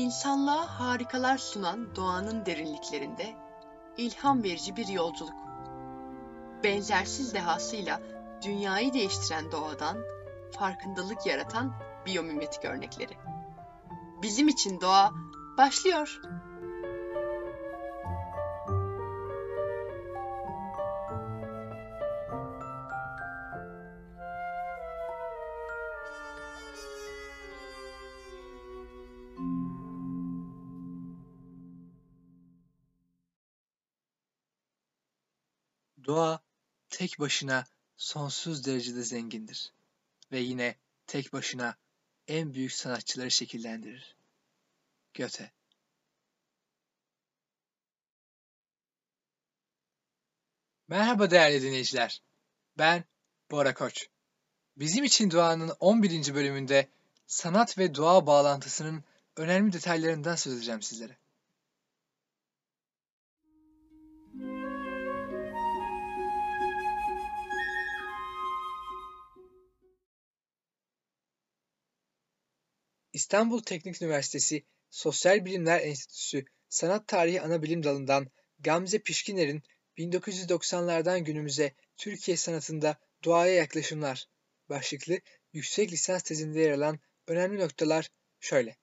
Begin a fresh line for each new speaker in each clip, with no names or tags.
İnsanlığa harikalar sunan doğanın derinliklerinde ilham verici bir yolculuk. Benzersiz dehasıyla dünyayı değiştiren doğadan farkındalık yaratan biyomimetik örnekleri. Bizim için doğa başlıyor.
Tek başına sonsuz derecede zengindir ve yine tek başına en büyük sanatçıları şekillendirir. Göte Merhaba değerli dinleyiciler. Ben Bora Koç. Bizim için Doğanın 11. bölümünde sanat ve doğa bağlantısının önemli detaylarından söz edeceğim sizlere. İstanbul Teknik Üniversitesi Sosyal Bilimler Enstitüsü Sanat Tarihi Anabilim Dalı'ndan Gamze Pişkiner'in 1990'lardan günümüze Türkiye sanatında doğaya yaklaşımlar başlıklı yüksek lisans tezinde yer alan önemli noktalar şöyle.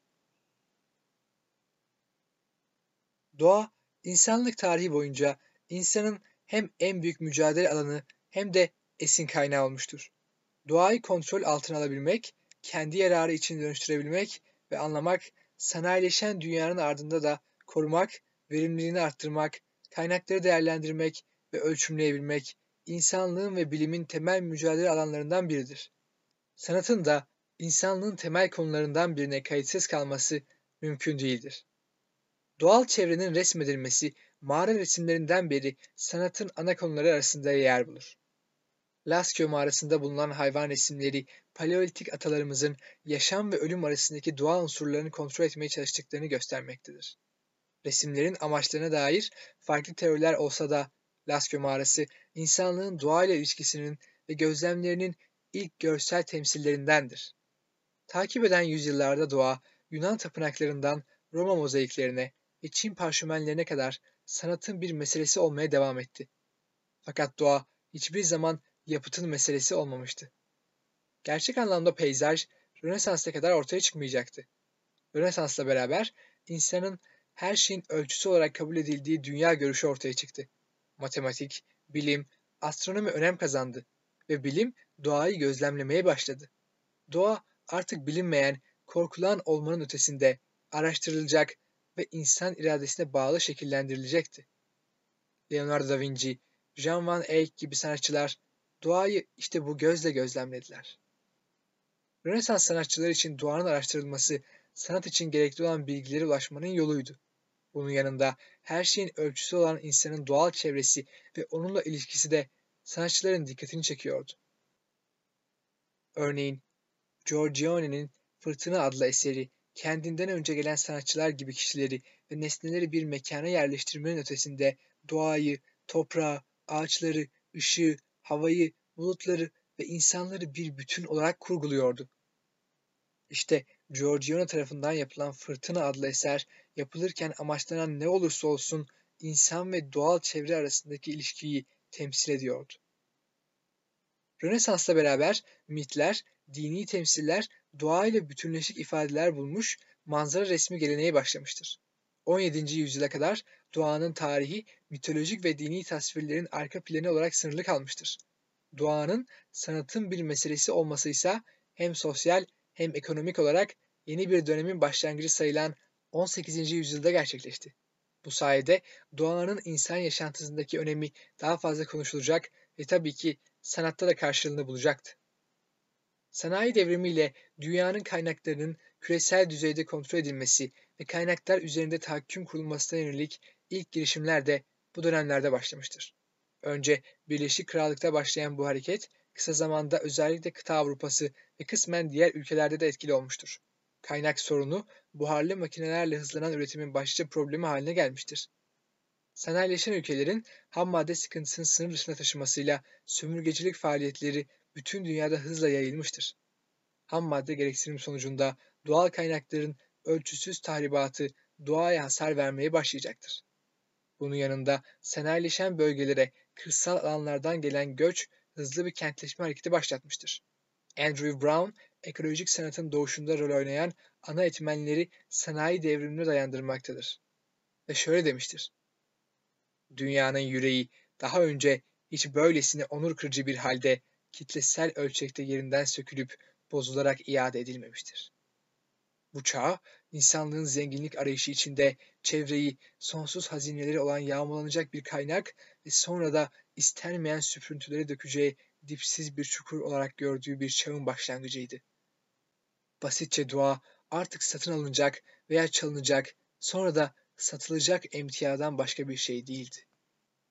Doğa, insanlık tarihi boyunca insanın hem en büyük mücadele alanı hem de esin kaynağı olmuştur. Doğayı kontrol altına alabilmek, kendi yararı için dönüştürebilmek ve anlamak, sanayileşen dünyanın ardında da korumak, verimliliğini arttırmak, kaynakları değerlendirmek ve ölçümleyebilmek, insanlığın ve bilimin temel mücadele alanlarından biridir. Sanatın da insanlığın temel konularından birine kayıtsız kalması mümkün değildir. Doğal çevrenin resmedilmesi mağara resimlerinden beri sanatın ana konuları arasında yer bulur. Lascaux mağarasında bulunan hayvan resimleri paleolitik atalarımızın yaşam ve ölüm arasındaki doğa unsurlarını kontrol etmeye çalıştıklarını göstermektedir. Resimlerin amaçlarına dair farklı teoriler olsa da Lascaux mağarası insanlığın doğayla ilişkisinin ve gözlemlerinin ilk görsel temsillerindendir. Takip eden yüzyıllarda doğa, Yunan tapınaklarından Roma mozaiklerine ve Çin parşömenlerine kadar sanatın bir meselesi olmaya devam etti. Fakat doğa hiçbir zaman yapıtın meselesi olmamıştı. Gerçek anlamda peyzaj, Rönesans'a kadar ortaya çıkmayacaktı. Rönesans'la beraber insanın her şeyin ölçüsü olarak kabul edildiği dünya görüşü ortaya çıktı. Matematik, bilim, astronomi önem kazandı ve bilim doğayı gözlemlemeye başladı. Doğa artık bilinmeyen, korkulan olmanın ötesinde araştırılacak ve insan iradesine bağlı şekillendirilecekti. Leonardo da Vinci, Jean Van Eyck gibi sanatçılar doğayı işte bu gözle gözlemlediler. Rönesans sanatçıları için doğanın araştırılması sanat için gerekli olan bilgilere ulaşmanın yoluydu. Bunun yanında her şeyin ölçüsü olan insanın doğal çevresi ve onunla ilişkisi de sanatçıların dikkatini çekiyordu. Örneğin Giorgione'nin Fırtına adlı eseri kendinden önce gelen sanatçılar gibi kişileri ve nesneleri bir mekana yerleştirmenin ötesinde doğayı, toprağı, ağaçları, ışığı, havayı, bulutları ve insanları bir bütün olarak kurguluyordu. İşte Giorgione tarafından yapılan Fırtına adlı eser yapılırken amaçlanan ne olursa olsun insan ve doğal çevre arasındaki ilişkiyi temsil ediyordu. Rönesans'la beraber mitler, dini temsiller doğayla bütünleşik ifadeler bulmuş manzara resmi geleneği başlamıştır. 17. yüzyıla kadar doğanın tarihi mitolojik ve dini tasvirlerin arka planı olarak sınırlı kalmıştır. Doğanın sanatın bir meselesi olması ise hem sosyal hem ekonomik olarak yeni bir dönemin başlangıcı sayılan 18. yüzyılda gerçekleşti. Bu sayede doğanın insan yaşantısındaki önemi daha fazla konuşulacak ve tabii ki sanatta da karşılığını bulacaktı. Sanayi devrimiyle dünyanın kaynaklarının küresel düzeyde kontrol edilmesi ve kaynaklar üzerinde tahakküm kurulmasına yönelik ilk girişimler de bu dönemlerde başlamıştır. Önce Birleşik Krallık'ta başlayan bu hareket kısa zamanda özellikle kıta Avrupası ve kısmen diğer ülkelerde de etkili olmuştur. Kaynak sorunu buharlı makinelerle hızlanan üretimin başlıca problemi haline gelmiştir. Sanayileşen ülkelerin ham madde sıkıntısını sınır dışına taşımasıyla sömürgecilik faaliyetleri bütün dünyada hızla yayılmıştır. Ham madde gereksinim sonucunda doğal kaynakların ölçüsüz tahribatı doğaya hasar vermeye başlayacaktır. Bunun yanında sanayileşen bölgelere kırsal alanlardan gelen göç hızlı bir kentleşme hareketi başlatmıştır. Andrew Brown, ekolojik sanatın doğuşunda rol oynayan ana etmenleri sanayi devrimine dayandırmaktadır. Ve şöyle demiştir. Dünyanın yüreği daha önce hiç böylesine onur kırıcı bir halde kitlesel ölçekte yerinden sökülüp bozularak iade edilmemiştir. Bu çağ, insanlığın zenginlik arayışı içinde çevreyi sonsuz hazineleri olan yağmalanacak bir kaynak ve sonra da istenmeyen süprüntüleri dökeceği dipsiz bir çukur olarak gördüğü bir çağın başlangıcıydı. Basitçe dua artık satın alınacak veya çalınacak, sonra da satılacak emtiadan başka bir şey değildi.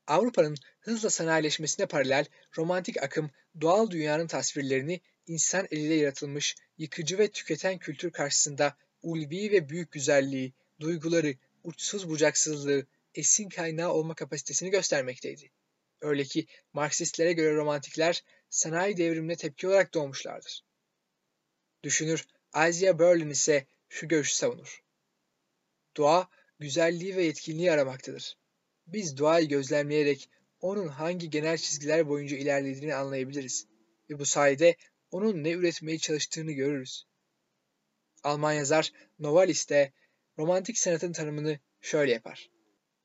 Avrupa'nın hızla sanayileşmesine paralel romantik akım doğal dünyanın tasvirlerini insan eliyle yaratılmış yıkıcı ve tüketen kültür karşısında ulvi ve büyük güzelliği, duyguları, uçsuz bucaksızlığı, esin kaynağı olma kapasitesini göstermekteydi. Öyle ki Marksistlere göre romantikler sanayi devrimine tepki olarak doğmuşlardır. Düşünür Isaiah Berlin ise şu görüşü savunur. Doğa güzelliği ve yetkinliği aramaktadır. Biz doğayı gözlemleyerek onun hangi genel çizgiler boyunca ilerlediğini anlayabiliriz ve bu sayede onun ne üretmeye çalıştığını görürüz. Alman yazar Novalis de romantik sanatın tanımını şöyle yapar.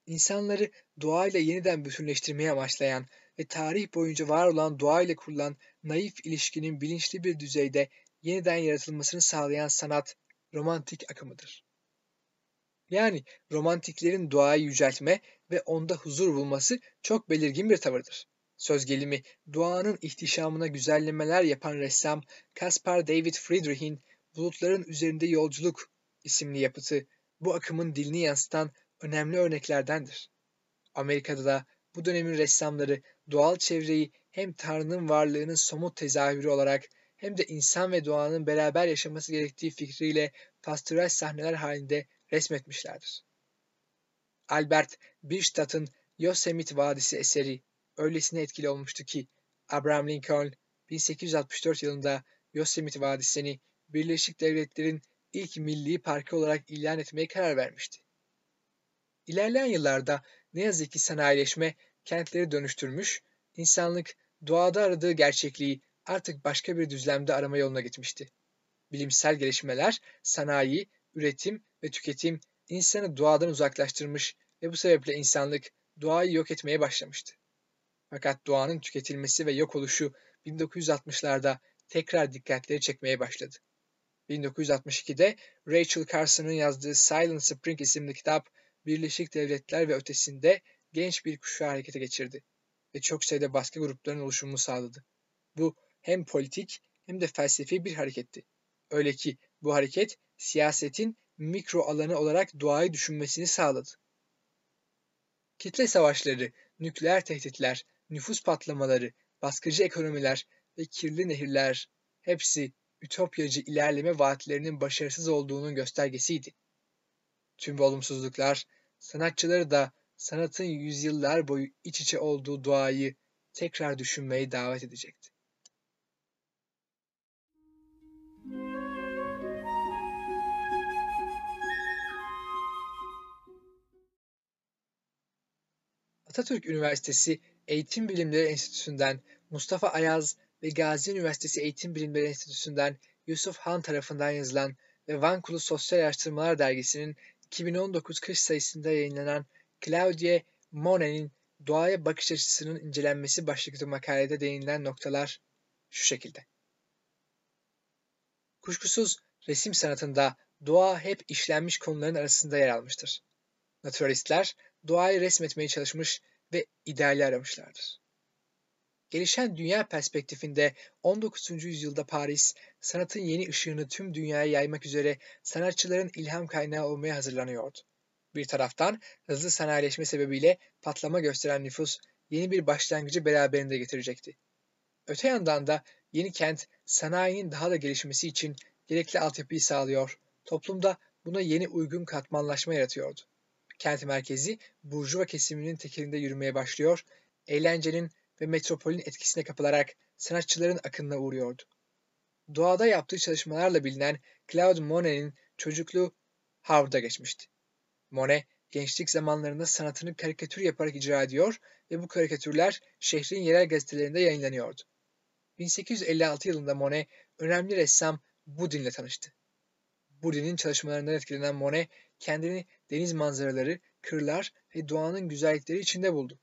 İnsanları doğayla yeniden bütünleştirmeye amaçlayan ve tarih boyunca var olan doğayla kurulan naif ilişkinin bilinçli bir düzeyde yeniden yaratılmasını sağlayan sanat romantik akımıdır. Yani romantiklerin doğayı yüceltme ve onda huzur bulması çok belirgin bir tavırdır. Söz gelimi doğanın ihtişamına güzellemeler yapan ressam Caspar David Friedrich'in Bulutların Üzerinde Yolculuk isimli yapıtı bu akımın dilini yansıtan önemli örneklerdendir. Amerika'da da bu dönemin ressamları doğal çevreyi hem Tanrı'nın varlığının somut tezahürü olarak hem de insan ve doğanın beraber yaşaması gerektiği fikriyle pastoral sahneler halinde resmetmişlerdir. Albert Bierstadt'ın Yosemite Vadisi eseri öylesine etkili olmuştu ki Abraham Lincoln 1864 yılında Yosemite Vadisi'ni Birleşik Devletler'in ilk milli parkı olarak ilan etmeye karar vermişti. İlerleyen yıllarda ne yazık ki sanayileşme kentleri dönüştürmüş, insanlık doğada aradığı gerçekliği artık başka bir düzlemde arama yoluna gitmişti. Bilimsel gelişmeler, sanayi, üretim ve tüketim insanı doğadan uzaklaştırmış ve bu sebeple insanlık doğayı yok etmeye başlamıştı. Fakat doğanın tüketilmesi ve yok oluşu 1960'larda tekrar dikkatleri çekmeye başladı. 1962'de Rachel Carson'ın yazdığı Silent Spring isimli kitap Birleşik Devletler ve ötesinde genç bir kuşağı harekete geçirdi ve çok sayıda baskı gruplarının oluşumunu sağladı. Bu hem politik hem de felsefi bir hareketti. Öyle ki bu hareket siyasetin mikro alanı olarak doğayı düşünmesini sağladı. Kitle savaşları, nükleer tehditler, nüfus patlamaları, baskıcı ekonomiler ve kirli nehirler hepsi ütopyacı ilerleme vaatlerinin başarısız olduğunun göstergesiydi. Tüm bu olumsuzluklar sanatçıları da sanatın yüzyıllar boyu iç içe olduğu doğayı tekrar düşünmeye davet edecekti. Atatürk Üniversitesi Eğitim Bilimleri Enstitüsü'nden Mustafa Ayaz ve Gazi Üniversitesi Eğitim Bilimleri Enstitüsü'nden Yusuf Han tarafından yazılan ve Vankulu Sosyal Araştırmalar Dergisi'nin 2019 kış sayısında yayınlanan Claudie Monet'in Doğaya Bakış Açısının incelenmesi başlıklı makalede değinilen noktalar şu şekilde. Kuşkusuz resim sanatında doğa hep işlenmiş konuların arasında yer almıştır. Naturalistler doğayı resmetmeye çalışmış ve ideali aramışlardır. Gelişen dünya perspektifinde 19. yüzyılda Paris, sanatın yeni ışığını tüm dünyaya yaymak üzere sanatçıların ilham kaynağı olmaya hazırlanıyordu. Bir taraftan hızlı sanayileşme sebebiyle patlama gösteren nüfus yeni bir başlangıcı beraberinde getirecekti. Öte yandan da yeni kent sanayinin daha da gelişmesi için gerekli altyapıyı sağlıyor, toplumda buna yeni uygun katmanlaşma yaratıyordu. Kent merkezi burjuva kesiminin tekelinde yürümeye başlıyor, eğlencenin ve metropolün etkisine kapılarak sanatçıların akınına uğruyordu. Doğada yaptığı çalışmalarla bilinen Claude Monet'in çocukluğu Harvard'a geçmişti. Monet gençlik zamanlarında sanatını karikatür yaparak icra ediyor ve bu karikatürler şehrin yerel gazetelerinde yayınlanıyordu. 1856 yılında Monet önemli ressam Boudin ile tanıştı. Boudin'in çalışmalarından etkilenen Monet kendini deniz manzaraları, kırlar ve doğanın güzellikleri içinde buldu.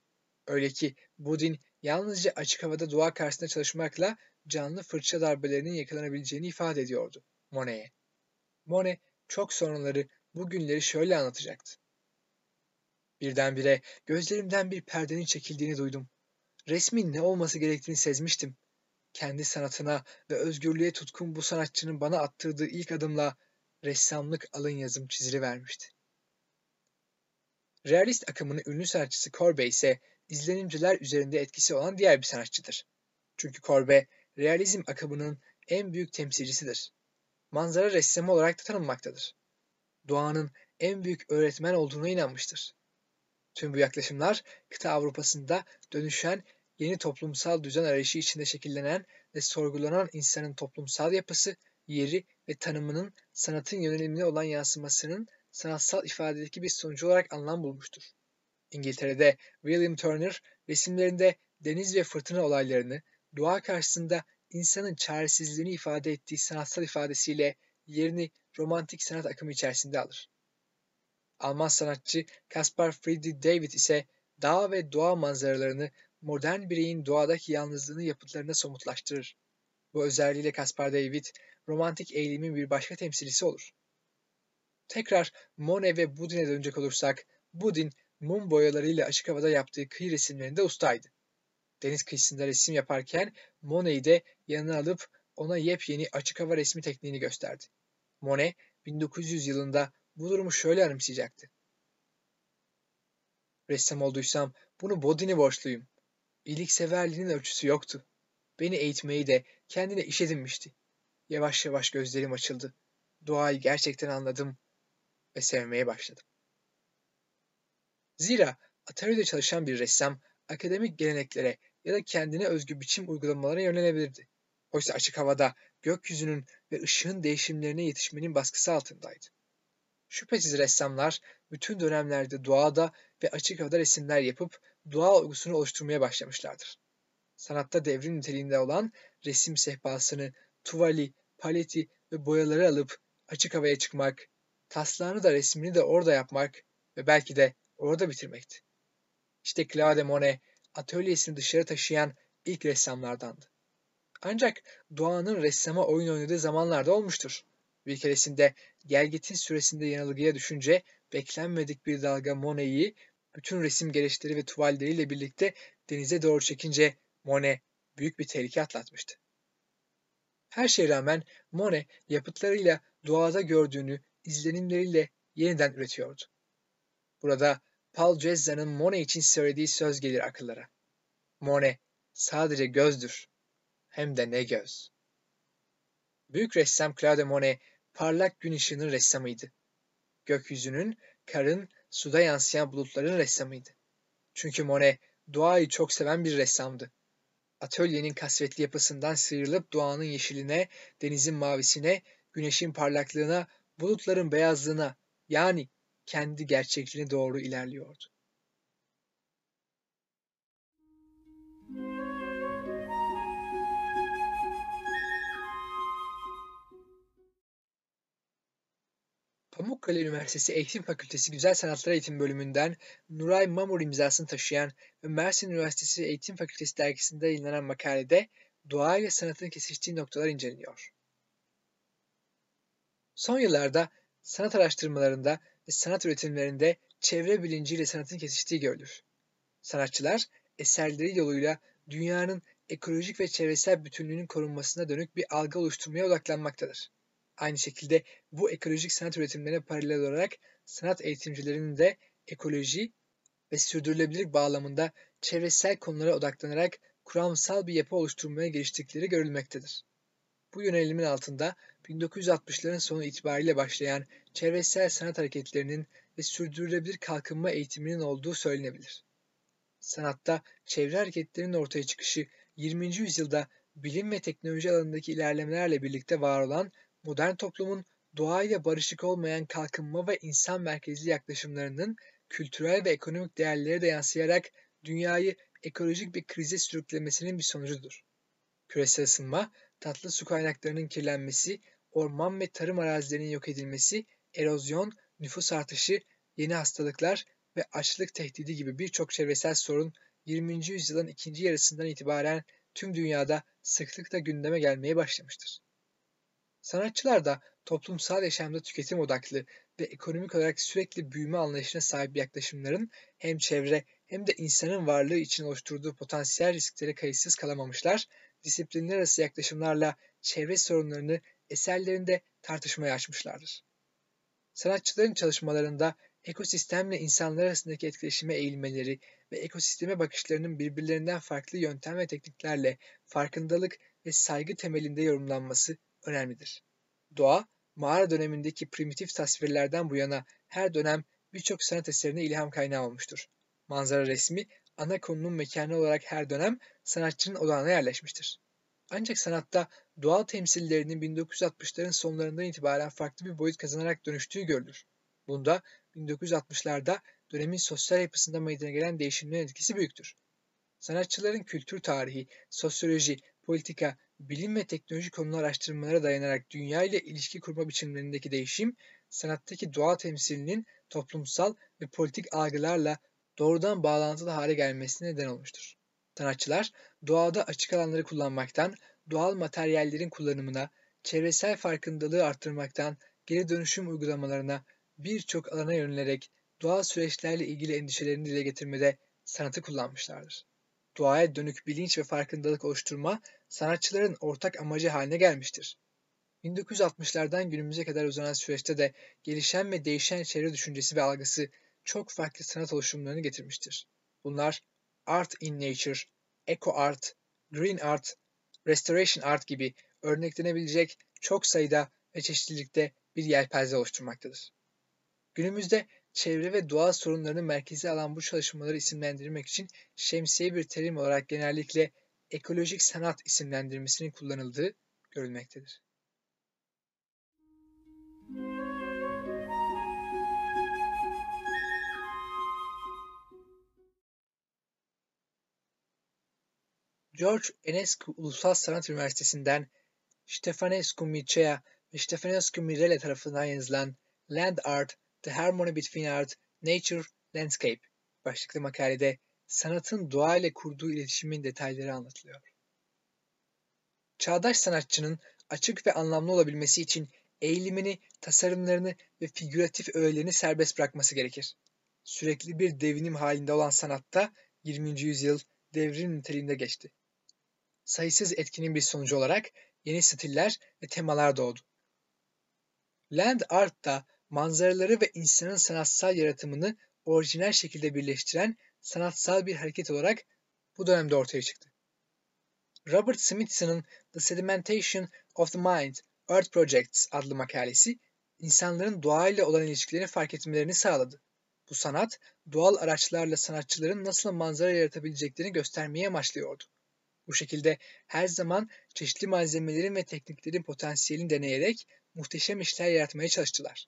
Öyle ki Boudin yalnızca açık havada doğa karşısında çalışmakla canlı fırça darbelerinin yakalanabileceğini ifade ediyordu Monet'e. Monet çok sonraları bu günleri şöyle anlatacaktı. Birdenbire gözlerimden bir perdenin çekildiğini duydum. Resmin ne olması gerektiğini sezmiştim. Kendi sanatına ve özgürlüğe tutkun bu sanatçının bana attırdığı ilk adımla ressamlık alın yazım vermişti. Realist akımının ünlü sanatçısı Corbe ise izlenimciler üzerinde etkisi olan diğer bir sanatçıdır. Çünkü Corbe, realizm akımının en büyük temsilcisidir. Manzara ressamı olarak da tanınmaktadır. Doğanın en büyük öğretmen olduğuna inanmıştır. Tüm bu yaklaşımlar kıta Avrupa'sında dönüşen yeni toplumsal düzen arayışı içinde şekillenen ve sorgulanan insanın toplumsal yapısı, yeri ve tanımının sanatın yönelimine olan yansımasının sanatsal ifadedeki bir sonucu olarak anlam bulmuştur. İngiltere'de William Turner resimlerinde deniz ve fırtına olaylarını doğa karşısında insanın çaresizliğini ifade ettiği sanatsal ifadesiyle yerini romantik sanat akımı içerisinde alır. Alman sanatçı Caspar Friedrich David ise dağ ve doğa manzaralarını modern bireyin doğadaki yalnızlığını yapıtlarına somutlaştırır. Bu özelliğiyle Caspar David, romantik eğilimin bir başka temsilcisi olur. Tekrar Monet ve Boudin'e dönecek olursak, Boudin mum boyalarıyla açık havada yaptığı kıyı resimlerinde ustaydı. Deniz kıyısında resim yaparken Monet'i de yanına alıp ona yepyeni açık hava resmi tekniğini gösterdi. Monet 1900 yılında bu durumu şöyle anımsayacaktı. Ressam olduysam bunu Bodin'e borçluyum. İyilikseverliğinin ölçüsü yoktu. Beni eğitmeyi de kendine iş edinmişti. Yavaş yavaş gözlerim açıldı. Doğayı gerçekten anladım ve sevmeye başladım. Zira atölyede çalışan bir ressam akademik geleneklere ya da kendine özgü biçim uygulamalara yönelebilirdi. Oysa açık havada gökyüzünün ve ışığın değişimlerine yetişmenin baskısı altındaydı. Şüphesiz ressamlar bütün dönemlerde doğada ve açık havada resimler yapıp doğa olgusunu oluşturmaya başlamışlardır. Sanatta devrim niteliğinde olan resim sehpasını, tuvali, paleti ve boyaları alıp açık havaya çıkmak, taslağını da resmini de orada yapmak ve belki de orada bitirmekti. İşte Claude Monet atölyesini dışarı taşıyan ilk ressamlardandı. Ancak doğanın ressama oyun oynadığı zamanlarda olmuştur. Bir keresinde gelgitin süresinde yanılgıya düşünce beklenmedik bir dalga Monet'i bütün resim gereçleri ve tuvalleriyle birlikte denize doğru çekince Monet büyük bir tehlike atlatmıştı. Her şeye rağmen Monet yapıtlarıyla doğada gördüğünü izlenimleriyle yeniden üretiyordu. Burada Paul Cezza'nın Monet için söylediği söz gelir akıllara. Monet sadece gözdür. Hem de ne göz. Büyük ressam Claude Monet parlak gün ışığının ressamıydı. Gökyüzünün, karın, suda yansıyan bulutların ressamıydı. Çünkü Monet doğayı çok seven bir ressamdı. Atölyenin kasvetli yapısından sıyrılıp doğanın yeşiline, denizin mavisine, güneşin parlaklığına, bulutların beyazlığına yani kendi gerçekliğine doğru ilerliyordu. Pamukkale Üniversitesi Eğitim Fakültesi Güzel Sanatlar Eğitim Bölümünden Nuray Mamur imzasını taşıyan ve Mersin Üniversitesi Eğitim Fakültesi dergisinde yayınlanan makalede doğa ile sanatın kesiştiği noktalar inceleniyor. Son yıllarda sanat araştırmalarında ve sanat üretimlerinde çevre bilinciyle sanatın kesiştiği görülür. Sanatçılar eserleri yoluyla dünyanın ekolojik ve çevresel bütünlüğünün korunmasına dönük bir algı oluşturmaya odaklanmaktadır. Aynı şekilde bu ekolojik sanat üretimlerine paralel olarak sanat eğitimcilerinin de ekoloji ve sürdürülebilirlik bağlamında çevresel konulara odaklanarak kuramsal bir yapı oluşturmaya geliştikleri görülmektedir. Bu yönelimin altında 1960'ların sonu itibariyle başlayan çevresel sanat hareketlerinin ve sürdürülebilir kalkınma eğitiminin olduğu söylenebilir. Sanatta çevre hareketlerinin ortaya çıkışı 20. yüzyılda bilim ve teknoloji alanındaki ilerlemelerle birlikte var olan modern toplumun doğayla barışık olmayan kalkınma ve insan merkezli yaklaşımlarının kültürel ve ekonomik değerlere de yansıyarak dünyayı ekolojik bir krize sürüklemesinin bir sonucudur. Küresel ısınma, tatlı su kaynaklarının kirlenmesi, orman ve tarım arazilerinin yok edilmesi, erozyon, nüfus artışı, yeni hastalıklar ve açlık tehdidi gibi birçok çevresel sorun 20. yüzyılın ikinci yarısından itibaren tüm dünyada sıklıkla gündeme gelmeye başlamıştır. Sanatçılar da toplumsal yaşamda tüketim odaklı ve ekonomik olarak sürekli büyüme anlayışına sahip yaklaşımların hem çevre hem de insanın varlığı için oluşturduğu potansiyel risklere kayıtsız kalamamışlar, disiplinler arası yaklaşımlarla çevre sorunlarını eserlerinde tartışmaya açmışlardır. Sanatçıların çalışmalarında ekosistemle insanlar arasındaki etkileşime eğilmeleri ve ekosisteme bakışlarının birbirlerinden farklı yöntem ve tekniklerle farkındalık ve saygı temelinde yorumlanması önemlidir. Doğa, mağara dönemindeki primitif tasvirlerden bu yana her dönem birçok sanat eserine ilham kaynağı olmuştur. Manzara resmi, ana konunun mekanı olarak her dönem sanatçının odağına yerleşmiştir. Ancak sanatta doğal temsillerinin 1960'ların sonlarından itibaren farklı bir boyut kazanarak dönüştüğü görülür. Bunda 1960'larda dönemin sosyal yapısında meydana gelen değişimlerin etkisi büyüktür. Sanatçıların kültür tarihi, sosyoloji, politika, bilim ve teknoloji konuları araştırmalara dayanarak dünya ile ilişki kurma biçimlerindeki değişim, sanattaki doğa temsilinin toplumsal ve politik algılarla doğrudan bağlantılı hale gelmesine neden olmuştur. Sanatçılar doğada açık alanları kullanmaktan, doğal materyallerin kullanımına, çevresel farkındalığı arttırmaktan, geri dönüşüm uygulamalarına birçok alana yönelerek doğal süreçlerle ilgili endişelerini dile getirmede sanatı kullanmışlardır. Doğaya dönük bilinç ve farkındalık oluşturma sanatçıların ortak amacı haline gelmiştir. 1960'lardan günümüze kadar uzanan süreçte de gelişen ve değişen çevre düşüncesi ve algısı çok farklı sanat oluşumlarını getirmiştir. Bunlar Art in Nature, Eco Art, Green Art, Restoration Art gibi örneklenebilecek çok sayıda ve çeşitlilikte bir yelpaze oluşturmaktadır. Günümüzde çevre ve doğa sorunlarını merkeze alan bu çalışmaları isimlendirmek için şemsiye bir terim olarak genellikle ekolojik sanat isimlendirmesinin kullanıldığı görülmektedir. George Enescu Ulusal Sanat Üniversitesi'nden Ștefănescu Mircea ve Ștefănescu Mirele tarafından yazılan Land Art, The Harmony Between Art, Nature, Landscape başlıklı makalede sanatın doğa ile kurduğu iletişimin detayları anlatılıyor. Çağdaş sanatçının açık ve anlamlı olabilmesi için eğilimini, tasarımlarını ve figüratif öğelerini serbest bırakması gerekir. Sürekli bir devinim halinde olan sanatta 20. yüzyıl devrim niteliğinde geçti. Sayısız etkinin bir sonucu olarak yeni stiller ve temalar doğdu. Land art da manzaraları ve insanın sanatsal yaratımını orijinal şekilde birleştiren sanatsal bir hareket olarak bu dönemde ortaya çıktı. Robert Smithson'ın The Sedimentation of the Mind, Earth Projects adlı makalesi, insanların doğayla olan ilişkilerini fark etmelerini sağladı. Bu sanat, doğal araçlarla sanatçıların nasıl manzara yaratabileceklerini göstermeye amaçlıyordu. Bu şekilde her zaman çeşitli malzemelerin ve tekniklerin potansiyelini deneyerek muhteşem işler yaratmaya çalıştılar.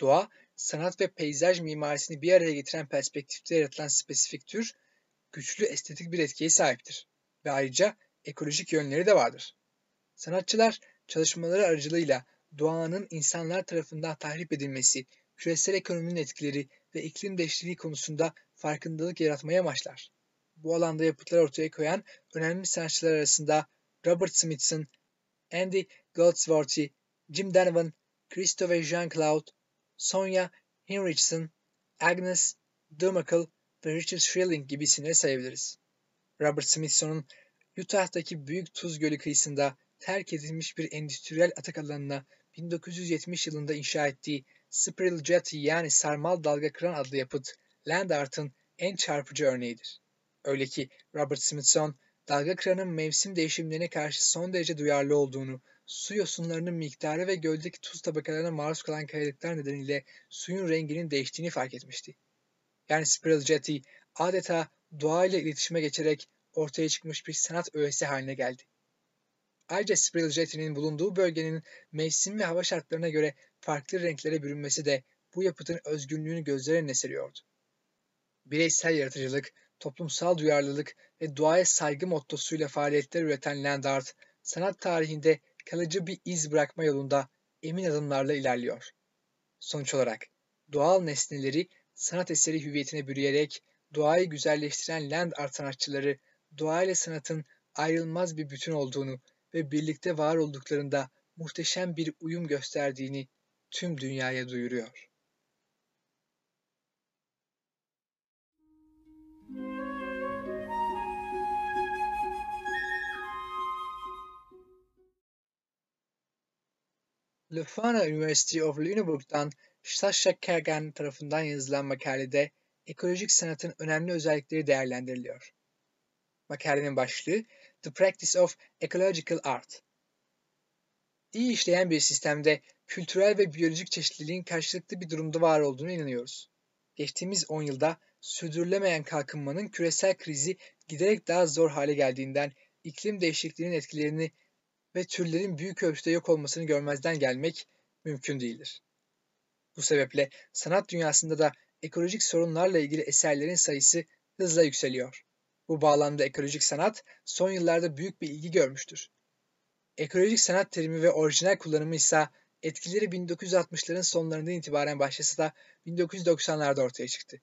Doğa, sanat ve peyzaj mimarisini bir araya getiren perspektifte yaratılan spesifik tür, güçlü estetik bir etkiye sahiptir ve ayrıca ekolojik yönleri de vardır. Sanatçılar çalışmaları aracılığıyla doğanın insanlar tarafından tahrip edilmesi, küresel ekonominin etkileri ve iklim değişikliği konusunda farkındalık yaratmaya amaçlar. Bu alanda yapıtlar ortaya koyan önemli sanatçılar arasında Robert Smithson, Andy Goldsworthy, Jim Donovan, Christopher Jean-Claude, Sonia Hinrichsen, Agnes Dumakel ve Richard Schilling gibi isimleri sayabiliriz. Robert Smithson'un Utah'taki Büyük Tuz Gölü kıyısında terk edilmiş bir endüstriyel atak alanına 1970 yılında inşa ettiği Spiral Jetty yani sarmal dalga kıran adlı yapıt land art'ın en çarpıcı örneğidir. Öyle ki Robert Smithson dalga kıranın mevsim değişimlerine karşı son derece duyarlı olduğunu su yosunlarının miktarı ve göldeki tuz tabakalarına maruz kalan kayalıklar nedeniyle suyun renginin değiştiğini fark etmişti. Yani Spiral Jetty adeta doğayla iletişime geçerek ortaya çıkmış bir sanat öğesi haline geldi. Ayrıca Spiral Jetty'nin bulunduğu bölgenin mevsim ve hava şartlarına göre farklı renklere bürünmesi de bu yapıtın özgünlüğünü gözler önüne seriyordu. Bireysel yaratıcılık, toplumsal duyarlılık ve doğaya saygı mottosuyla faaliyetler üreten land art, sanat tarihinde kalıcı bir iz bırakma yolunda emin adımlarla ilerliyor. Sonuç olarak doğal nesneleri sanat eseri hüviyetine bürüyerek doğayı güzelleştiren land art sanatçıları doğayla sanatın ayrılmaz bir bütün olduğunu ve birlikte var olduklarında muhteşem bir uyum gösterdiğini tüm dünyaya duyuruyor. Leuphana University of Lüneburg'dan Sascha Kergan tarafından yazılan makalede ekolojik sanatın önemli özellikleri değerlendiriliyor. Makalenin başlığı The Practice of Ecological Art. İyi işleyen bir sistemde kültürel ve biyolojik çeşitliliğin karşılıklı bir durumda var olduğunu inanıyoruz. Geçtiğimiz 10 yılda sürdürülemeyen kalkınmanın küresel krizi giderek daha zor hale geldiğinden iklim değişikliğinin etkilerini ve türlerin büyük ölçüde yok olmasını görmezden gelmek mümkün değildir. Bu sebeple sanat dünyasında da ekolojik sorunlarla ilgili eserlerin sayısı hızla yükseliyor. Bu bağlamda ekolojik sanat son yıllarda büyük bir ilgi görmüştür. Ekolojik sanat terimi ve orijinal kullanımı ise etkileri 1960'ların sonlarından itibaren başlasa da 1990'larda ortaya çıktı.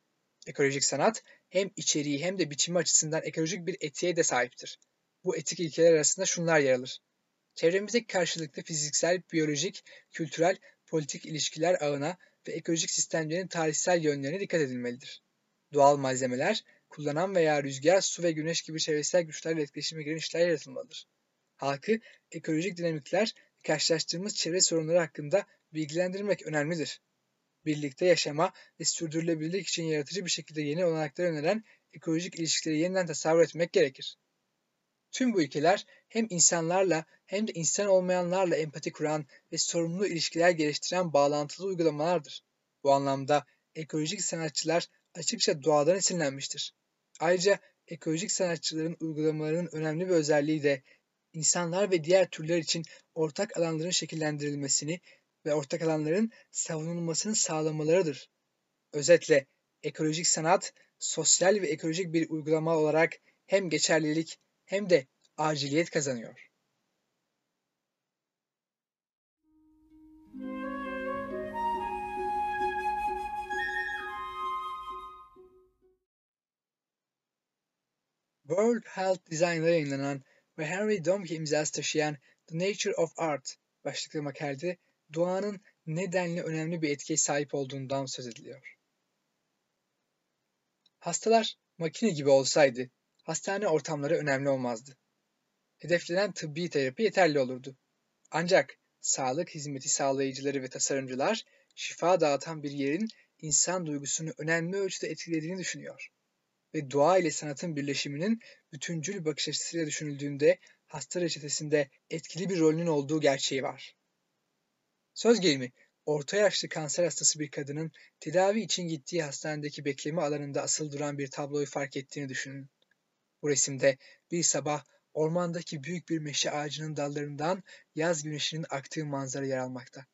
Ekolojik sanat hem içeriği hem de biçimi açısından ekolojik bir etiğe de sahiptir. Bu etik ilkeler arasında şunlar yer alır. Çevremizdeki karşılıklı fiziksel, biyolojik, kültürel, politik ilişkiler ağına ve ekolojik sistemlerin tarihsel yönlerine dikkat edilmelidir. Doğal malzemeler, kullanan veya rüzgar, su ve güneş gibi çevresel güçlerle etkileşime giren işler yaratılmalıdır. Halkı ekolojik dinamikler karşılaştığımız çevre sorunları hakkında bilgilendirmek önemlidir. Birlikte yaşama ve sürdürülebilirlik için yaratıcı bir şekilde yeni olanaklar öneren ekolojik ilişkileri yeniden tasavvur etmek gerekir. Tüm bu ilkeler hem insanlarla hem de insan olmayanlarla empati kuran ve sorumlu ilişkiler geliştiren bağlantılı uygulamalardır. Bu anlamda ekolojik sanatçılar açıkça doğadan esinlenmiştir. Ayrıca ekolojik sanatçıların uygulamalarının önemli bir özelliği de insanlar ve diğer türler için ortak alanların şekillendirilmesini ve ortak alanların savunulmasını sağlamalarıdır. Özetle ekolojik sanat sosyal ve ekolojik bir uygulama olarak hem geçerlilik hem de aciliyet kazanıyor. World Health Design'da yayınlanan ve Henry Domke imzası taşıyan The Nature of Art başlıklı makalede doğanın nedenli önemli bir etkiye sahip olduğundan söz ediliyor. Hastalar makine gibi olsaydı hastane ortamları önemli olmazdı. Hedeflenen tıbbi terapi yeterli olurdu. Ancak sağlık hizmeti sağlayıcıları ve tasarımcılar şifa dağıtan bir yerin insan duygusunu önemli ölçüde etkilediğini düşünüyor. Ve doğa ile sanatın birleşiminin bütüncül bakış açısıyla düşünüldüğünde hasta reçetesinde etkili bir rolünün olduğu gerçeği var. Söz gelimi, orta yaşlı kanser hastası bir kadının tedavi için gittiği hastanedeki bekleme alanında asıl duran bir tabloyu fark ettiğini düşünün. Bu resimde bir sabah ormandaki büyük bir meşe ağacının dallarından yaz güneşinin aktığı manzara yer almakta.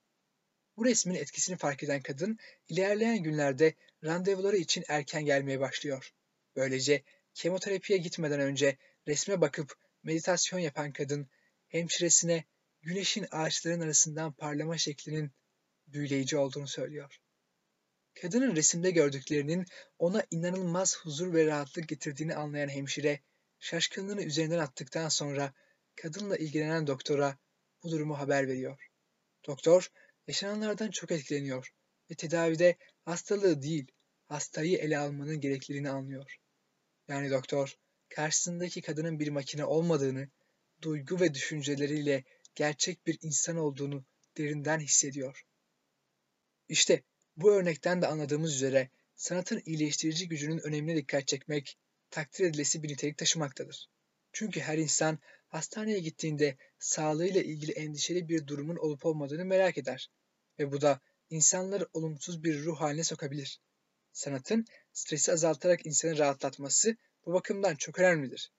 Bu resmin etkisini fark eden kadın ilerleyen günlerde randevuları için erken gelmeye başlıyor. Böylece kemoterapiye gitmeden önce resme bakıp meditasyon yapan kadın hemşiresine güneşin ağaçların arasından parlama şeklinin büyüleyici olduğunu söylüyor. Kadının resimde gördüklerinin ona inanılmaz huzur ve rahatlık getirdiğini anlayan hemşire, şaşkınlığını üzerinden attıktan sonra kadınla ilgilenen doktora bu durumu haber veriyor. Doktor, yaşananlardan çok etkileniyor ve tedavide hastalığı değil, hastayı ele almanın gerekliliğini anlıyor. Yani doktor, karşısındaki kadının bir makine olmadığını, duygu ve düşünceleriyle gerçek bir insan olduğunu derinden hissediyor. İşte bu örnekten de anladığımız üzere sanatın iyileştirici gücünün önemine dikkat çekmek takdir edilesi bir nitelik taşımaktadır. Çünkü her insan hastaneye gittiğinde sağlığıyla ilgili endişeli bir durumun olup olmadığını merak eder ve bu da insanları olumsuz bir ruh haline sokabilir. Sanatın stresi azaltarak insanı rahatlatması bu bakımdan çok önemlidir.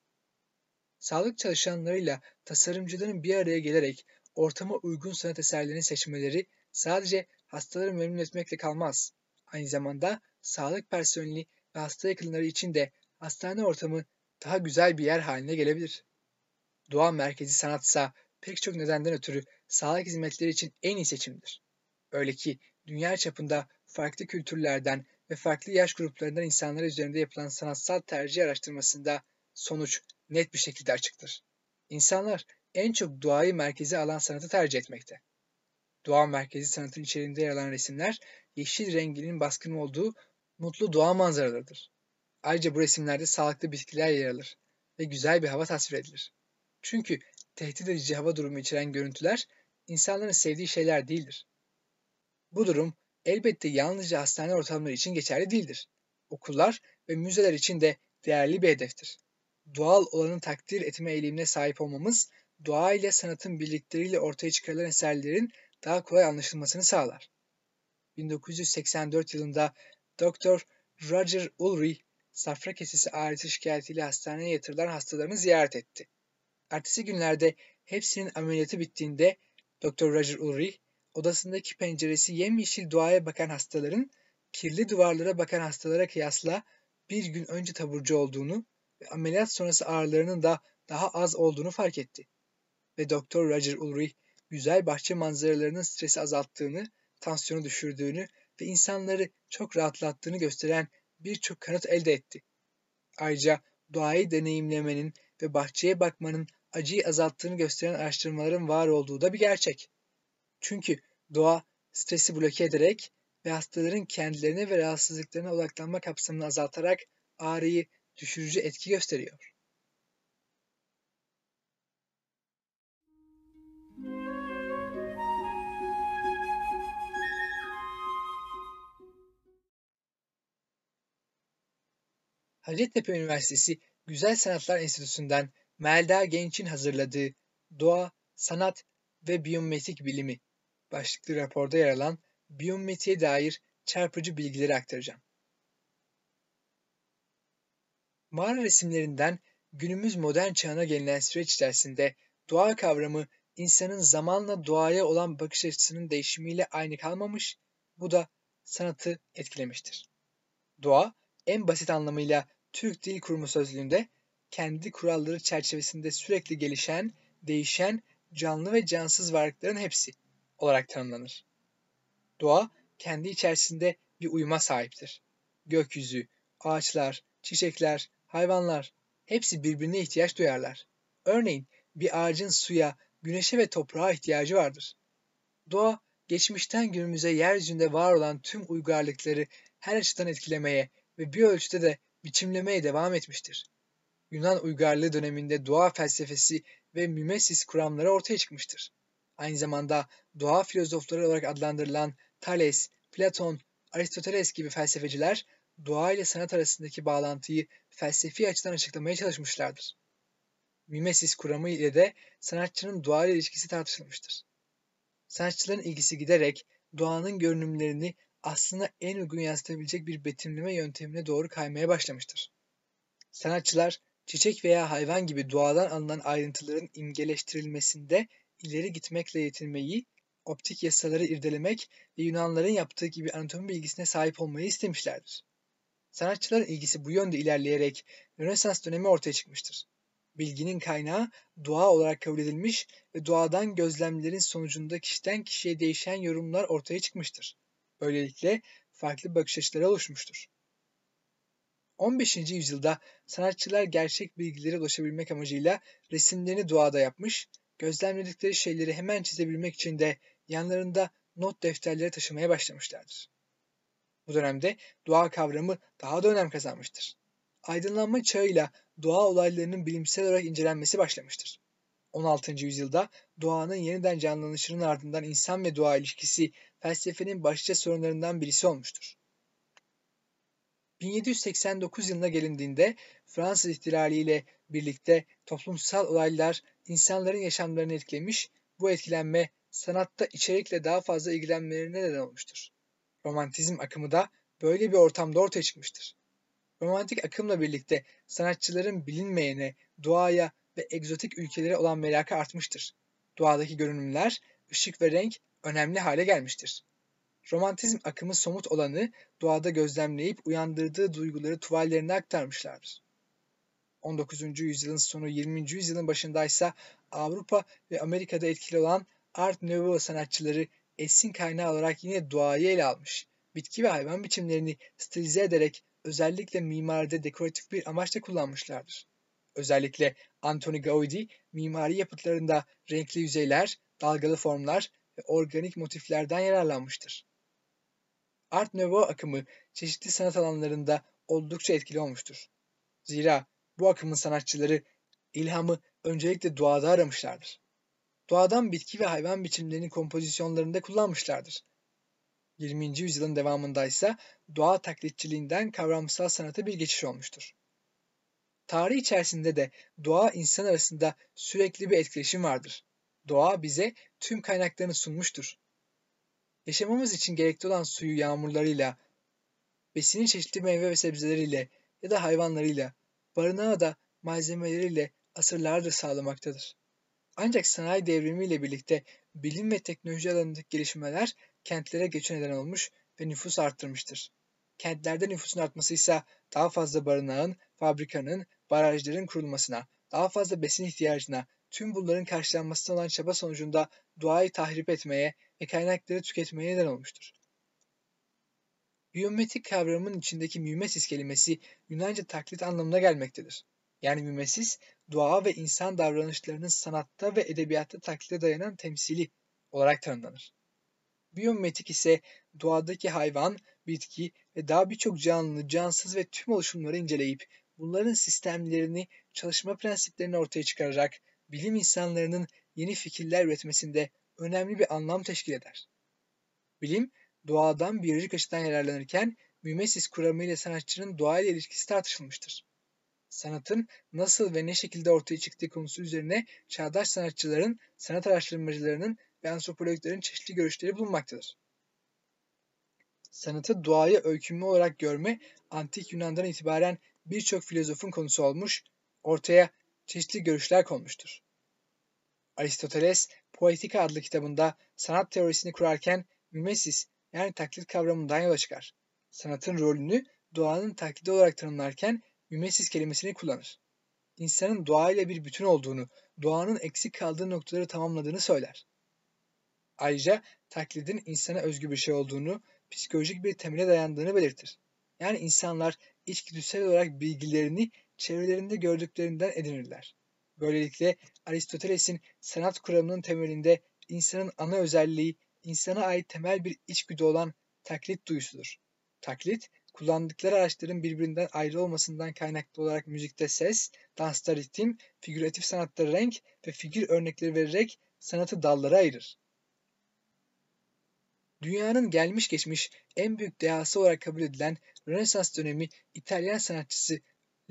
Sağlık çalışanlarıyla tasarımcıların bir araya gelerek ortama uygun sanat eserlerini seçmeleri sadece hastaları memnun etmekle kalmaz. Aynı zamanda sağlık personeli ve hasta yakınları için de hastane ortamı daha güzel bir yer haline gelebilir. Doğa merkezi sanatsa pek çok nedenden ötürü sağlık hizmetleri için en iyi seçimdir. Öyle ki dünya çapında farklı kültürlerden ve farklı yaş gruplarından insanlar üzerinde yapılan sanatsal tercih araştırmasında sonuç net bir şekilde açıktır. İnsanlar en çok doğayı merkeze alan sanatı tercih etmekte. Doğa merkezi sanatın içerisinde yer alan resimler yeşil renginin baskın olduğu mutlu doğa manzaralarıdır. Ayrıca bu resimlerde sağlıklı bitkiler yer alır ve güzel bir hava tasvir edilir. Çünkü tehdit edici hava durumu içeren görüntüler insanların sevdiği şeyler değildir. Bu durum elbette yalnızca hastane ortamları için geçerli değildir. Okullar ve müzeler için de değerli bir hedeftir. Doğal olanı takdir etme eğilimine sahip olmamız, doğa ile sanatın birlikleriyle ortaya çıkarılan eserlerin daha kolay anlaşılmasını sağlar. 1984 yılında Dr. Roger Ulrich, safra kesesi ağrısı şikayetiyle hastaneye yatırılan hastalarını ziyaret etti. Ertesi günlerde hepsinin ameliyatı bittiğinde Dr. Roger Ulrich, odasındaki penceresi yemyeşil doğaya bakan hastaların kirli duvarlara bakan hastalara kıyasla bir gün önce taburcu olduğunu ve ameliyat sonrası ağrılarının da daha az olduğunu fark etti. Ve Doktor Roger Ulrich güzel bahçe manzaralarının stresi azalttığını, tansiyonu düşürdüğünü ve insanları çok rahatlattığını gösteren birçok kanıt elde etti. Ayrıca doğayı deneyimlemenin ve bahçeye bakmanın acıyı azalttığını gösteren araştırmaların var olduğu da bir gerçek. Çünkü doğa stresi bloke ederek ve hastaların kendilerine ve rahatsızlıklarına odaklanma kapsamını azaltarak ağrıyı düşürücü etki gösteriyor. Hacettepe Üniversitesi Güzel Sanatlar Enstitüsü'nden Melda Genç'in hazırladığı Doğa, Sanat ve Biyometrik Bilimi başlıklı raporda yer alan biyometriye dair çarpıcı bilgileri aktaracağım. Mağara resimlerinden günümüz modern çağına gelinen süreç içerisinde doğa kavramı insanın zamanla doğaya olan bakış açısının değişimiyle aynı kalmamış, bu da sanatı etkilemiştir. Doğa, en basit anlamıyla Türk Dil Kurumu sözlüğünde kendi kuralları çerçevesinde sürekli gelişen, değişen, canlı ve cansız varlıkların hepsi olarak tanımlanır. Doğa kendi içerisinde bir uyuma sahiptir. Gökyüzü, ağaçlar, çiçekler, hayvanlar hepsi birbirine ihtiyaç duyarlar. Örneğin bir ağacın suya, güneşe ve toprağa ihtiyacı vardır. Doğa geçmişten günümüze yeryüzünde var olan tüm uygarlıkları her açıdan etkilemeye ve bir ölçüde de biçimlemeye devam etmiştir. Yunan uygarlığı döneminde doğa felsefesi ve mimesis kuramları ortaya çıkmıştır. Aynı zamanda doğa filozofları olarak adlandırılan Thales, Platon, Aristoteles gibi felsefeciler doğa ile sanat arasındaki bağlantıyı felsefi açıdan açıklamaya çalışmışlardır. Mimesis kuramı ile de sanatçının doğa ile ilişkisi tartışılmıştır. Sanatçıların ilgisi giderek doğanın görünümlerini aslında en uygun yansıtabilecek bir betimleme yöntemine doğru kaymaya başlamıştır. Sanatçılar çiçek veya hayvan gibi doğadan alınan ayrıntıların imgeleştirilmesinde ileri gitmekle yetinmeyi, optik yasaları irdelemek ve Yunanların yaptığı gibi anatomi bilgisine sahip olmayı istemişlerdir. Sanatçıların ilgisi bu yönde ilerleyerek Rönesans dönemi ortaya çıkmıştır. Bilginin kaynağı doğa olarak kabul edilmiş ve doğadan gözlemlerin sonucunda kişiden kişiye değişen yorumlar ortaya çıkmıştır. Böylelikle farklı bakış açıları oluşmuştur. 15. yüzyılda sanatçılar gerçek bilgilere ulaşabilmek amacıyla resimlerini doğada yapmış, gözlemledikleri şeyleri hemen çizebilmek için de yanlarında not defterleri taşımaya başlamışlardır. Bu dönemde doğa kavramı daha da önem kazanmıştır. Aydınlanma çağıyla doğa olaylarının bilimsel olarak incelenmesi başlamıştır. 16. yüzyılda doğanın yeniden canlanışının ardından insan ve doğa ilişkisi felsefenin başlıca sorunlarından birisi olmuştur. 1789 yılına gelindiğinde Fransız ihtilali ile birlikte toplumsal olaylar insanların yaşamlarını etkilemiş, bu etkilenme sanatta içerikle daha fazla ilgilenmelerine neden olmuştur. Romantizm akımı da böyle bir ortamda ortaya çıkmıştır. Romantik akımla birlikte sanatçıların bilinmeyene, doğaya ve egzotik ülkelere olan merakı artmıştır. Doğadaki görünümler, ışık ve renk önemli hale gelmiştir. Romantizm akımı somut olanı doğada gözlemleyip uyandırdığı duyguları tuvallerine aktarmışlardır. 19. yüzyılın sonu 20. yüzyılın başındaysa Avrupa ve Amerika'da etkili olan Art Nouveau sanatçıları esin kaynağı olarak yine doğayı ele almış. Bitki ve hayvan biçimlerini stilize ederek özellikle mimaride dekoratif bir amaçla kullanmışlardır. Özellikle Antoni Gaudi mimari yapıtlarında renkli yüzeyler, dalgalı formlar ve organik motiflerden yararlanmıştır. Art Nouveau akımı çeşitli sanat alanlarında oldukça etkili olmuştur. Zira bu akımın sanatçıları ilhamı öncelikle doğada aramışlardır. Doğadan bitki ve hayvan biçimlerini kompozisyonlarında kullanmışlardır. 20. yüzyılın devamında ise doğa taklitçiliğinden kavramsal sanata bir geçiş olmuştur. Tarih içerisinde de doğa insan arasında sürekli bir etkileşim vardır. Doğa bize tüm kaynaklarını sunmuştur. Yaşamamız için gerekli olan suyu yağmurlarıyla, besini çeşitli meyve ve sebzeleriyle ya da hayvanlarıyla, barınağı da malzemeleriyle asırlardır sağlamaktadır. Ancak sanayi devrimiyle birlikte bilim ve teknoloji alanındaki gelişmeler kentlere göçe neden olmuş ve nüfus arttırmıştır. Kentlerde nüfusun artması ise daha fazla barınağın, fabrikanın, barajların kurulmasına, daha fazla besin ihtiyacına, tüm bunların karşılanmasına olan çaba sonucunda doğayı tahrip etmeye ve kaynakları tüketmeye neden olmuştur. Biyometrik kavramının içindeki mimesis kelimesi Yunanca taklit anlamına gelmektedir. Yani mimesis, doğa ve insan davranışlarının sanatta ve edebiyatta taklide dayanan temsili olarak tanımlanır. Biyometrik ise doğadaki hayvan, bitki ve daha birçok canlı, cansız ve tüm oluşumları inceleyip bunların sistemlerini, çalışma prensiplerini ortaya çıkararak bilim insanlarının yeni fikirler üretmesinde önemli bir anlam teşkil eder. Bilim, doğadan biyolojik açıdan yararlanırken mimesis kuramıyla sanatçının doğayla ilişkisi tartışılmıştır. Sanatın nasıl ve ne şekilde ortaya çıktığı konusu üzerine çağdaş sanatçıların, sanat araştırmacılarının ve antropologların çeşitli görüşleri bulunmaktadır. Sanatı doğaya öykünme olarak görme, antik Yunan'dan itibaren birçok filozofun konusu olmuş, ortaya çeşitli görüşler konmuştur. Aristoteles, Poetika adlı kitabında sanat teorisini kurarken mimesis yani taklit kavramından yola çıkar. Sanatın rolünü doğanın taklidi olarak tanımlarken mimesis kelimesini kullanır. İnsanın doğayla bir bütün olduğunu, doğanın eksik kaldığı noktaları tamamladığını söyler. Ayrıca taklidin insana özgü bir şey olduğunu, psikolojik bir temele dayandığını belirtir. Yani insanlar içgüdüsel olarak bilgilerini çevrelerinde gördüklerinden edinirler. Böylelikle Aristoteles'in sanat kuramının temelinde insanın ana özelliği insana ait temel bir içgüdü olan taklit duyusudur. Taklit, kullandıkları araçların birbirinden ayrı olmasından kaynaklı olarak müzikte ses, dansta ritim, figüratif sanatta renk ve figür örnekleri vererek sanatı dallara ayırır. Dünyanın gelmiş geçmiş en büyük dehası olarak kabul edilen Rönesans dönemi İtalyan sanatçısı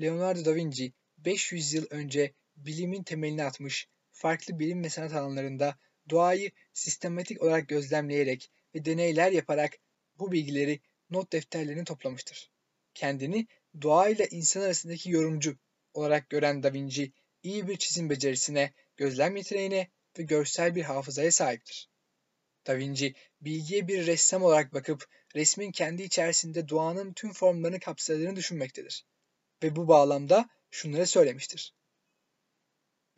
Leonardo da Vinci 500 yıl önce bilimin temelini atmış, farklı bilim ve sanat alanlarında doğayı sistematik olarak gözlemleyerek ve deneyler yaparak bu bilgileri not defterlerine toplamıştır. Kendini doğayla insan arasındaki yorumcu olarak gören Da Vinci, iyi bir çizim becerisine, gözlem yeteneğine ve görsel bir hafızaya sahiptir. Da Vinci, bilgiye bir ressam olarak bakıp resmin kendi içerisinde doğanın tüm formlarını kapsadığını düşünmektedir. Ve bu bağlamda şunları söylemiştir.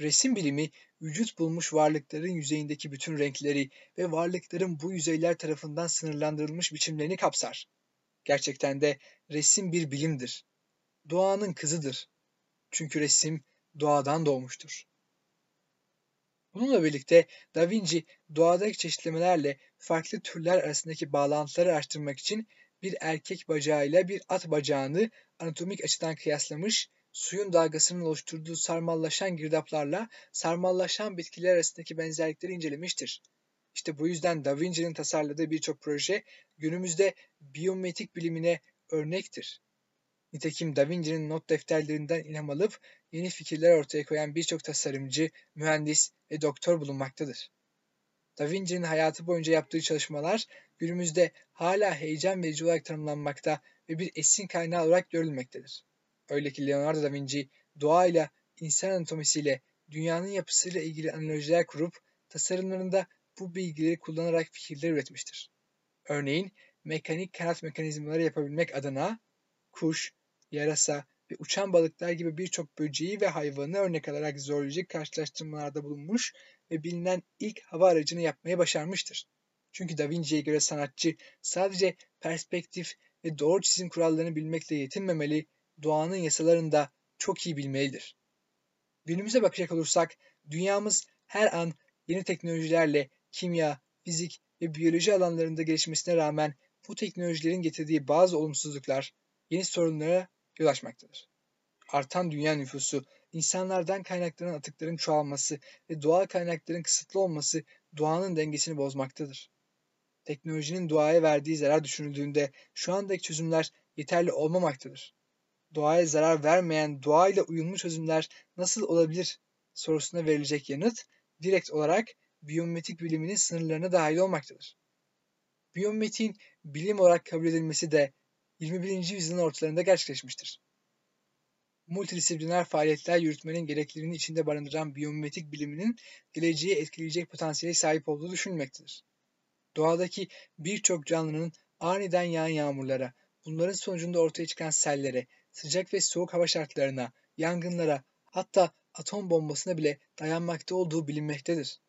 Resim bilimi, vücut bulmuş varlıkların yüzeyindeki bütün renkleri ve varlıkların bu yüzeyler tarafından sınırlandırılmış biçimlerini kapsar. Gerçekten de resim bir bilimdir. Doğanın kızıdır. Çünkü resim doğadan doğmuştur. Bununla birlikte Da Vinci doğadaki çeşitlemelerle farklı türler arasındaki bağlantıları araştırmak için bir erkek bacağıyla bir at bacağını anatomik açıdan kıyaslamış, suyun dalgasının oluşturduğu sarmallaşan girdaplarla sarmallaşan bitkiler arasındaki benzerlikleri incelemiştir. İşte bu yüzden Da Vinci'nin tasarladığı birçok proje günümüzde biyometrik bilimine örnektir. Nitekim Da Vinci'nin not defterlerinden ilham alıp yeni fikirler ortaya koyan birçok tasarımcı, mühendis ve doktor bulunmaktadır. Da Vinci'nin hayatı boyunca yaptığı çalışmalar günümüzde hala heyecan verici olarak tanımlanmakta ve bir esin kaynağı olarak görülmektedir. Öyle ki Leonardo da Vinci doğayla, insan anatomisiyle, dünyanın yapısıyla ilgili analojiler kurup tasarımlarında bu bilgileri kullanarak fikirler üretmiştir. Örneğin mekanik kanat mekanizmaları yapabilmek adına kuş, yarasa ve uçan balıklar gibi birçok böceği ve hayvanı örnek alarak zoolojik karşılaştırmalarda bulunmuş ve bilinen ilk hava aracını yapmayı başarmıştır. Çünkü Da Vinci'ye göre sanatçı sadece perspektif ve doğru çizim kurallarını bilmekle yetinmemeli, doğanın yasalarını da çok iyi bilmelidir. Günümüze bakacak olursak dünyamız her an yeni teknolojilerle kimya, fizik ve biyoloji alanlarında gelişmesine rağmen bu teknolojilerin getirdiği bazı olumsuzluklar yeni sorunlara yol açmaktadır. Artan dünya nüfusu, insanlardan kaynaklanan atıkların çoğalması ve doğal kaynakların kısıtlı olması doğanın dengesini bozmaktadır. Teknolojinin doğaya verdiği zarar düşünüldüğünde şu andaki çözümler yeterli olmamaktadır. Doğaya zarar vermeyen doğayla uyumlu çözümler nasıl olabilir sorusuna verilecek yanıt direkt olarak biyometrik biliminin sınırlarına dahil olmaktadır. Biyometriğin bilim olarak kabul edilmesi de 21. yüzyılın ortalarında gerçekleşmiştir. Multidisipliner faaliyetler yürütmenin gerekliliğini içinde barındıran biyometrik biliminin geleceği etkileyecek potansiyele sahip olduğu düşünülmektedir. Doğadaki birçok canlının aniden yağan yağmurlara, bunların sonucunda ortaya çıkan sellere, sıcak ve soğuk hava şartlarına, yangınlara, hatta atom bombasına bile dayanmakta olduğu bilinmektedir.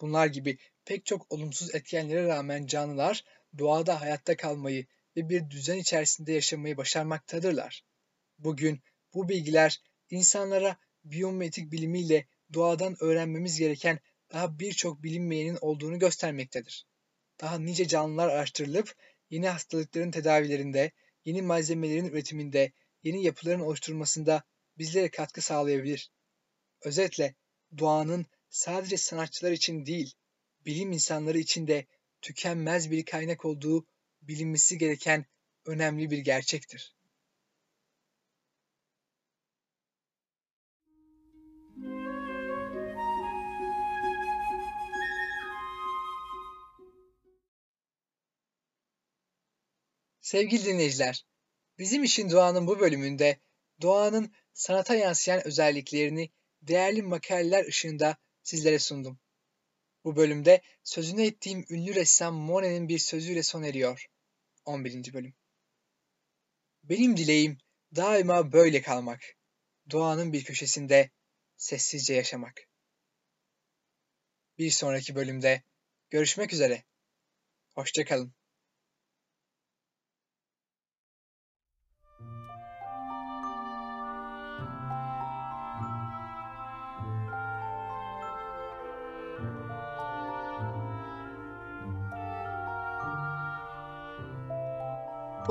Bunlar gibi pek çok olumsuz etkenlere rağmen canlılar doğada hayatta kalmayı ve bir düzen içerisinde yaşamayı başarmaktadırlar. Bugün bu bilgiler insanlara biyometrik bilimiyle doğadan öğrenmemiz gereken daha birçok bilinmeyenin olduğunu göstermektedir. Daha nice canlılar araştırılıp yeni hastalıkların tedavilerinde, yeni malzemelerin üretiminde, yeni yapıların oluşturulmasında bizlere katkı sağlayabilir. Özetle doğanın sadece sanatçılar için değil, bilim insanları için de tükenmez bir kaynak olduğu bilinmesi gereken önemli bir gerçektir. Sevgili dinleyiciler, bizim için doğanın bu bölümünde doğanın sanata yansıyan özelliklerini değerli makaleler ışığında sizlere sundum. Bu bölümde sözünü ettiğim ünlü ressam Monet'in bir sözüyle son eriyor. 11. bölüm. Benim dileğim daima böyle kalmak. Doğanın bir köşesinde sessizce yaşamak. Bir sonraki bölümde görüşmek üzere. Hoşçakalın.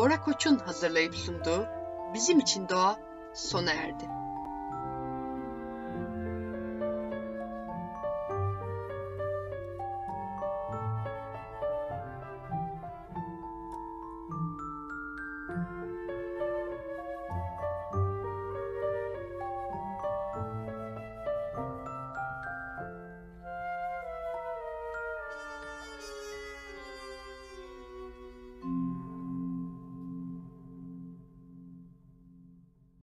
Bora Koç'un hazırlayıp sunduğu Bizim için Doğa sona erdi.